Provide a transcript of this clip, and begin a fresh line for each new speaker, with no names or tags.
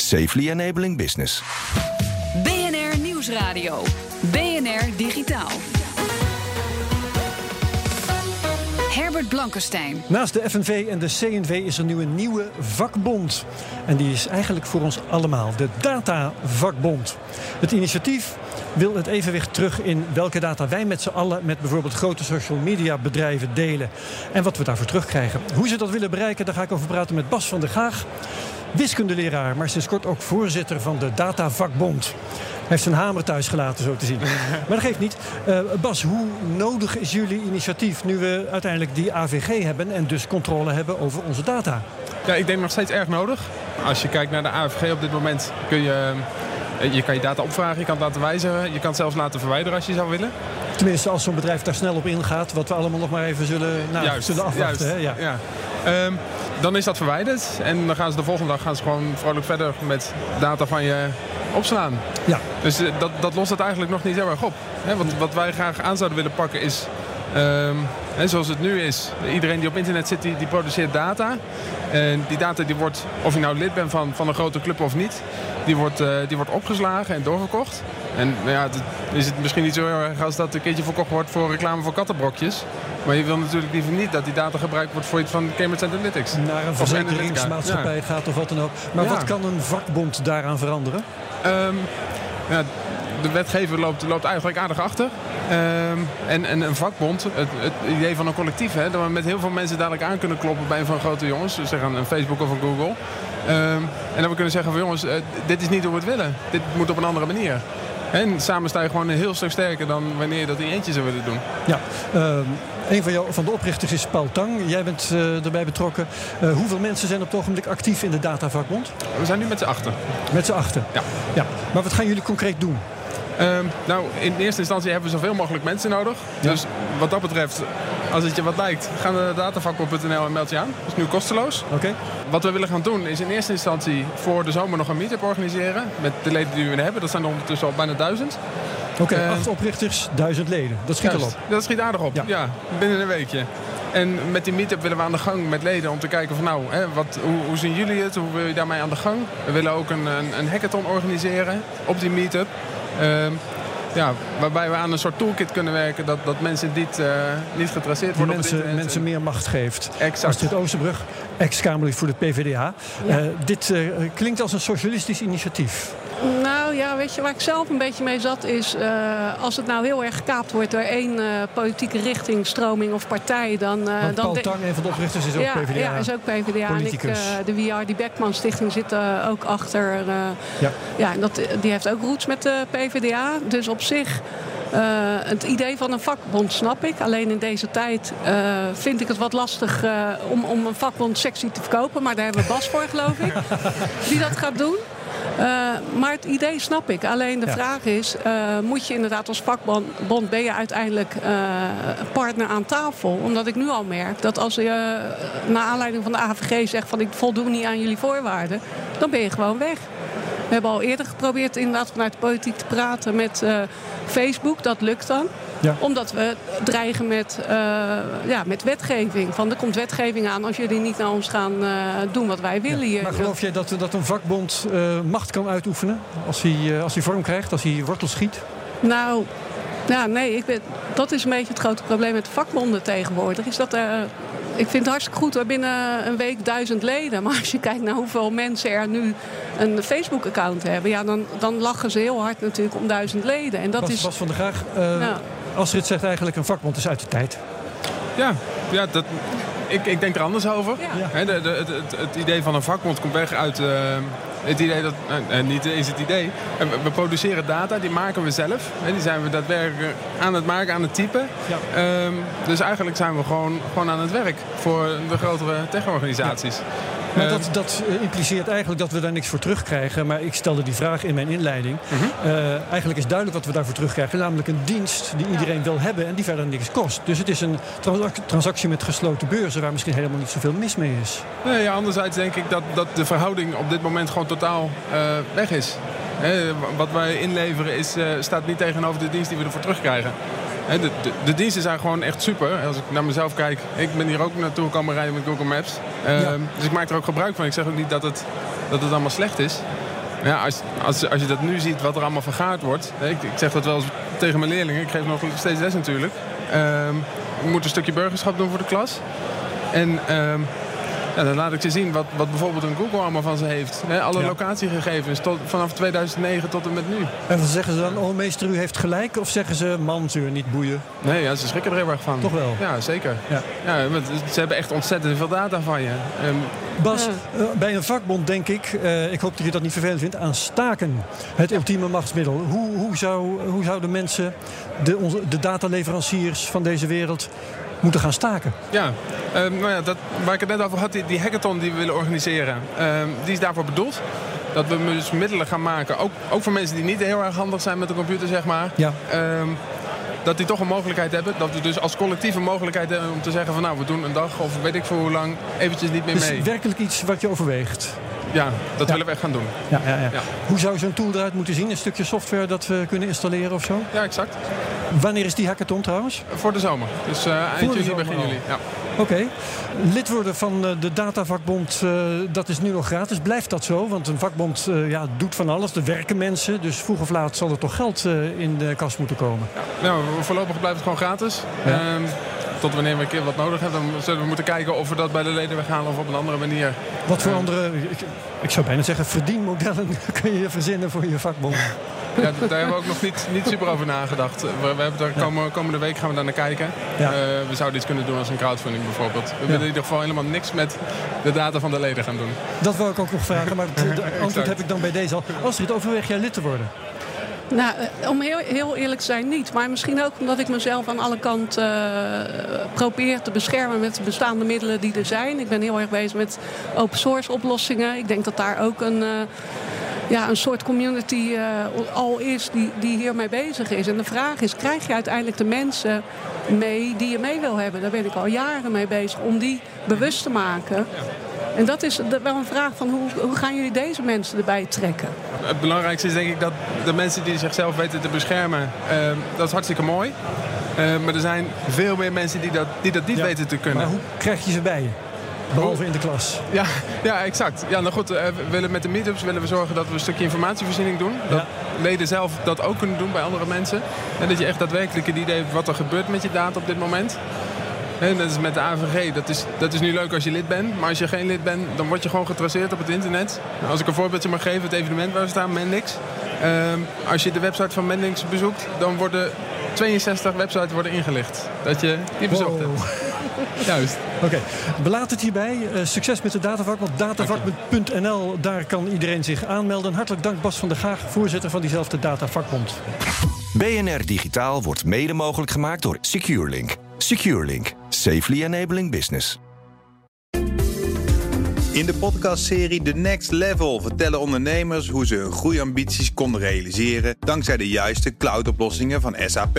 safely enabling business.
BNR Nieuwsradio. BNR Digitaal. Herbert Blankenstein.
Naast de FNV en de CNV is er nu een nieuwe vakbond. En die is eigenlijk voor ons allemaal, de Data-vakbond. Het initiatief wil het evenwicht terug in welke data wij met z'n allen met bijvoorbeeld grote social media bedrijven delen. En wat we daarvoor terugkrijgen. Hoe ze dat willen bereiken, daar ga ik over praten met Bas van der Gaag. Wiskundeleraar, maar sinds kort ook voorzitter van de Datavakbond. Hij heeft zijn hamer thuis gelaten, zo te zien. Maar dat geeft niet. Uh, Bas, hoe nodig is jullie initiatief nu we uiteindelijk die AVG hebben en dus controle hebben over onze data?
Ja, ik denk nog steeds erg nodig. Als je kijkt naar de AVG op dit moment kun je eh, je kan je data opvragen, je kan het laten wijzigen. Je kan het zelfs laten verwijderen als je zou willen.
Tenminste, als zo'n bedrijf daar snel op ingaat. Wat we allemaal nog maar even zullen, nou, juist, zullen afwachten. Hè? Ja.
ja. Um, dan is dat verwijderd. En dan gaan ze de volgende dag gaan ze gewoon vrolijk verder met data van je opslaan.
Ja.
Dus uh, dat, dat lost het eigenlijk nog niet heel erg op. He, wat, wat wij graag aan zouden willen pakken is... Um, he, zoals het nu is, iedereen die op internet zit, die, die produceert data. En die data die wordt, of je nou lid bent van, van een grote club of niet, die wordt, uh, die wordt opgeslagen en doorverkocht. En nou ja, het, is het misschien niet zo heel erg als dat een keertje verkocht wordt voor reclame voor kattenbrokjes. Maar je wil natuurlijk liever niet dat die data gebruikt wordt voor iets van Cambridge Analytics.
Naar een verzekeringsmaatschappij ja. gaat of wat dan ook. Maar ja. wat kan een vakbond daaraan veranderen?
Um, ja, de wetgever loopt, loopt eigenlijk aardig achter. Um, en, en een vakbond, het, het, idee van een collectief, hè, dat we met heel veel mensen dadelijk aan kunnen kloppen bij een van grote jongens, dus zeg een Facebook of een Google. Um, en dat we kunnen zeggen van jongens, uh, dit is niet hoe we het willen. Dit moet op een andere manier. En samen sta je gewoon een heel stuk sterker dan wanneer je dat in eentje zou willen doen.
Ja, um, een van, jou, van de oprichters is Paul Tang. Jij bent uh, erbij betrokken. Uh, hoeveel mensen zijn op het ogenblik actief in de Datavakbond?
We zijn nu met z'n achten.
Met z'n achten?
Ja.
ja. Maar wat gaan jullie concreet doen?
Um, nou, in eerste instantie hebben we zoveel mogelijk mensen nodig. Ja. Dus wat dat betreft, als het je wat lijkt, ga naar datavakbond.nl en meld je aan. Dat is nu kosteloos.
Oké. Okay.
Wat we willen gaan doen is in eerste instantie voor de zomer nog een meetup organiseren. Met de leden die we hebben. Dat zijn er ondertussen al bijna duizend.
Oké, okay, uh, acht oprichters, duizend leden. Dat schiet
juist,
al op.
Dat schiet aardig op, ja. ja. binnen een weekje. En met die meetup willen we aan de gang met leden om te kijken van nou, hè, wat, hoe, hoe, zien jullie het? Hoe wil je daarmee aan de gang? We willen ook een, een, een hackathon organiseren op die meetup. Um, ja, waarbij we aan een soort toolkit kunnen werken dat, dat mensen niet, uh, niet getraceerd
Die
worden.
mensen, mensen meer macht geeft.
Exact.
Astrid Oosterbrug, ex-Kamerlid voor de PvdA. Ja. Uh, dit uh, klinkt als een socialistisch initiatief.
Nou ja, weet je waar ik zelf een beetje mee zat is... Uh, als het nou heel erg gekaapt wordt door één uh, politieke richting, stroming of partij... dan... Uh,
Want
dan
Paul Tang, een van de oprichters, is ook
ja,
PvdA.
Ja, is ook PvdA.
Politicus.
En ik, de VR, die Beckman Stichting zit ook achter. ja, ja en dat, die heeft ook roots met de PvdA. Dus op zich... Uh, het idee van een vakbond snap ik. Alleen in deze tijd uh, vind ik het wat lastig uh, om, om een vakbond sexy te verkopen. Maar daar hebben we Bas voor, geloof ik. Die dat gaat doen. Maar het idee snap ik. Alleen de ja. vraag is, moet je inderdaad als vakbond... ben je uiteindelijk partner aan tafel? Omdat ik nu al merk dat als je naar aanleiding van de AVG zegt... van ik voldoe niet aan jullie voorwaarden, dan ben je gewoon weg. We hebben al eerder geprobeerd inderdaad vanuit de politiek te praten met Facebook. Dat lukt dan.
Ja.
Omdat we dreigen met, uh, ja, met wetgeving. Van er komt wetgeving aan als jullie niet naar ons gaan uh, doen wat wij willen hier.
Maar geloof jij dat, dat een vakbond uh, macht kan uitoefenen als hij, als hij vorm krijgt, als hij wortel schiet?
Nou, ja, nee, ik ben, dat is een beetje het grote probleem met vakbonden tegenwoordig. Is dat er, ik vind het hartstikke goed hoor, binnen een week duizend leden. Maar als je kijkt naar hoeveel mensen er nu een Facebook-account hebben... Ja, dan, dan lachen ze heel hard natuurlijk om duizend leden. En dat
Bas,
is...
Bas van der Graag, uh, nou. Astrid zegt eigenlijk een vakbond is uit de tijd.
Ja, ja dat, ik, ik denk er anders over.
Ja.
He, de, de, het, het, idee van een vakbond komt weg uit... Uh, het idee dat, uh, niet is het idee. We produceren data, die maken we zelf. Die zijn we daadwerkelijk aan het maken, aan het typen.
Ja.
Um, dus eigenlijk zijn we gewoon, gewoon aan het werk voor de grotere techorganisaties. Ja.
Maar dat, dat eh, impliceert eigenlijk dat we daar niks voor terugkrijgen. Maar ik stelde die vraag in mijn inleiding.
Mhm.
Uh, eigenlijk is duidelijk wat we daarvoor terugkrijgen. Namelijk een dienst die iedereen wil hebben en die verder niks kost. Dus het is een transactie met gesloten beurzen waar misschien helemaal niet zoveel mis mee is.
Nee, ja, anderzijds denk ik dat, dat de verhouding op dit moment gewoon totaal uh, weg is. He, wat wij inleveren is, uh, staat niet tegenover de dienst die we ervoor terugkrijgen. He, de, de, de, diensten zijn gewoon echt super. Als ik naar mezelf kijk, ik ben hier ook naartoe komen rijden met Google Maps. Uh, ja. Dus ik maak er ook gebruik van. Ik zeg ook niet dat het, dat het allemaal slecht is. Ja, als, als, als je dat nu ziet, wat er allemaal vergaard wordt. Ik, ik zeg dat wel eens tegen mijn leerlingen. Ik geef nog steeds les natuurlijk. je moet een stukje burgerschap doen voor de klas. En um, ja, dan laat ik ze zien wat, wat bijvoorbeeld een Google allemaal van ze heeft. He, alle ja. locatiegegevens tot, vanaf 2009 tot en met nu.
En zeggen ze dan, oh meester, u heeft gelijk? Of zeggen ze, man, ze niet boeien?
Nee, ja, ze schrikken er heel erg van.
Toch wel?
Ja, zeker. Ja. Ja, ze hebben echt ontzettend veel data van je. Um,
Bas, uh, bij een vakbond denk ik, uh, ik hoop dat je dat niet vervelend vindt, aan staken. Het ultieme machtsmiddel. Hoe, hoe, zou, hoe zouden mensen, de, onze, de dataleveranciers van deze wereld moeten gaan staken.
Ja, nou ja dat, waar ik het net over had, die, die hackathon die we willen organiseren, um, die is daarvoor bedoeld. Dat we dus middelen gaan maken, ook, ook voor mensen die niet heel erg handig zijn met de computer, zeg maar.
Ja.
Um, dat die toch een mogelijkheid hebben. Dat we dus als collectief een mogelijkheid hebben om te zeggen van nou, we doen een dag of weet ik voor hoe lang eventjes niet meer
dus
mee.
werkelijk iets wat je overweegt?
Ja, dat ja. willen we echt gaan doen.
Ja, ja, ja. Hoe zou zo'n tool eruit moeten zien? Een stukje software dat we kunnen installeren of zo?
Ja, exact.
Wanneer is die hackathon trouwens?
Voor de zomer. Dus uh, eind juli, begin juli. Ja.
Oké. Okay. Lid worden van de datavakbond, uh, dat is nu nog gratis. Blijft dat zo? Want een vakbond uh, ja, doet van alles. Er werken mensen. Dus vroeg of laat zal er toch geld in de kas moeten komen.
Ja. Nou, voorlopig blijft het gewoon gratis. Ja. Um, tot wanneer we een keer wat nodig hebben, dan zullen we moeten kijken of we dat bij de leden weghalen of op een andere manier.
Wat voor andere, ik, ik zou bijna zeggen, verdienmodellen kun je verzinnen voor je vakbond?
Ja, daar hebben we ook nog niet, niet super over nagedacht. We, we hebben daar komen, komende week gaan we daar naar kijken. Ja. Uh, we zouden iets kunnen doen als een crowdfunding bijvoorbeeld. We willen in ieder geval helemaal niks met de data van de leden gaan doen.
Dat wil ik ook nog vragen, maar het antwoord heb ik dan bij deze al. Astrid, overweeg jij lid te worden?
Nou, om heel, heel, eerlijk te zijn niet. Maar misschien ook omdat ik mezelf aan alle kanten uh, probeer te beschermen met de bestaande middelen die er zijn. Ik ben heel erg bezig met open source oplossingen. Ik denk dat daar ook een, uh, ja, een soort community uh, al is die, die hiermee bezig is. En de vraag is, krijg je uiteindelijk de mensen mee die je mee wil hebben? Daar ben ik al jaren mee bezig om die bewust te maken. En dat is wel een vraag van hoe, hoe gaan jullie deze mensen erbij trekken?
Het belangrijkste is denk ik dat de mensen die zichzelf weten te beschermen, uh, dat is hartstikke mooi. Uh, maar er zijn veel meer mensen die dat, die dat niet ja, weten te kunnen.
Maar hoe krijg je ze bij je? Behalve in de klas.
Ja, ja exact. Ja, nou goed, uh, we willen met de meetups willen we zorgen dat we een stukje informatievoorziening doen. Dat ja. leden zelf dat ook kunnen doen bij andere mensen. En dat je echt daadwerkelijk een idee hebt wat er gebeurt met je data op dit moment. En dat is met de AVG. Dat is, dat is nu leuk als je lid bent. Maar als je geen lid bent, dan word je gewoon getraceerd op het internet. Als ik een voorbeeldje mag geven, het evenement waar we staan, Mendix. Um, als je de website van Mendix bezoekt, dan worden 62 websites worden ingelicht. Dat je die bezocht wow. hebt. Juist.
Oké, okay. we laten het hierbij. Uh, succes met de datavak, want datavak.nl, daar kan iedereen zich aanmelden. Hartelijk dank Bas van der Gaag, voorzitter van diezelfde Datavakbond.
BNR Digitaal wordt mede mogelijk gemaakt door SecureLink. SecureLink. Safely enabling business.
In de podcastserie The Next Level vertellen ondernemers hoe ze hun groeiambities konden realiseren dankzij de juiste cloudoplossingen van SAP.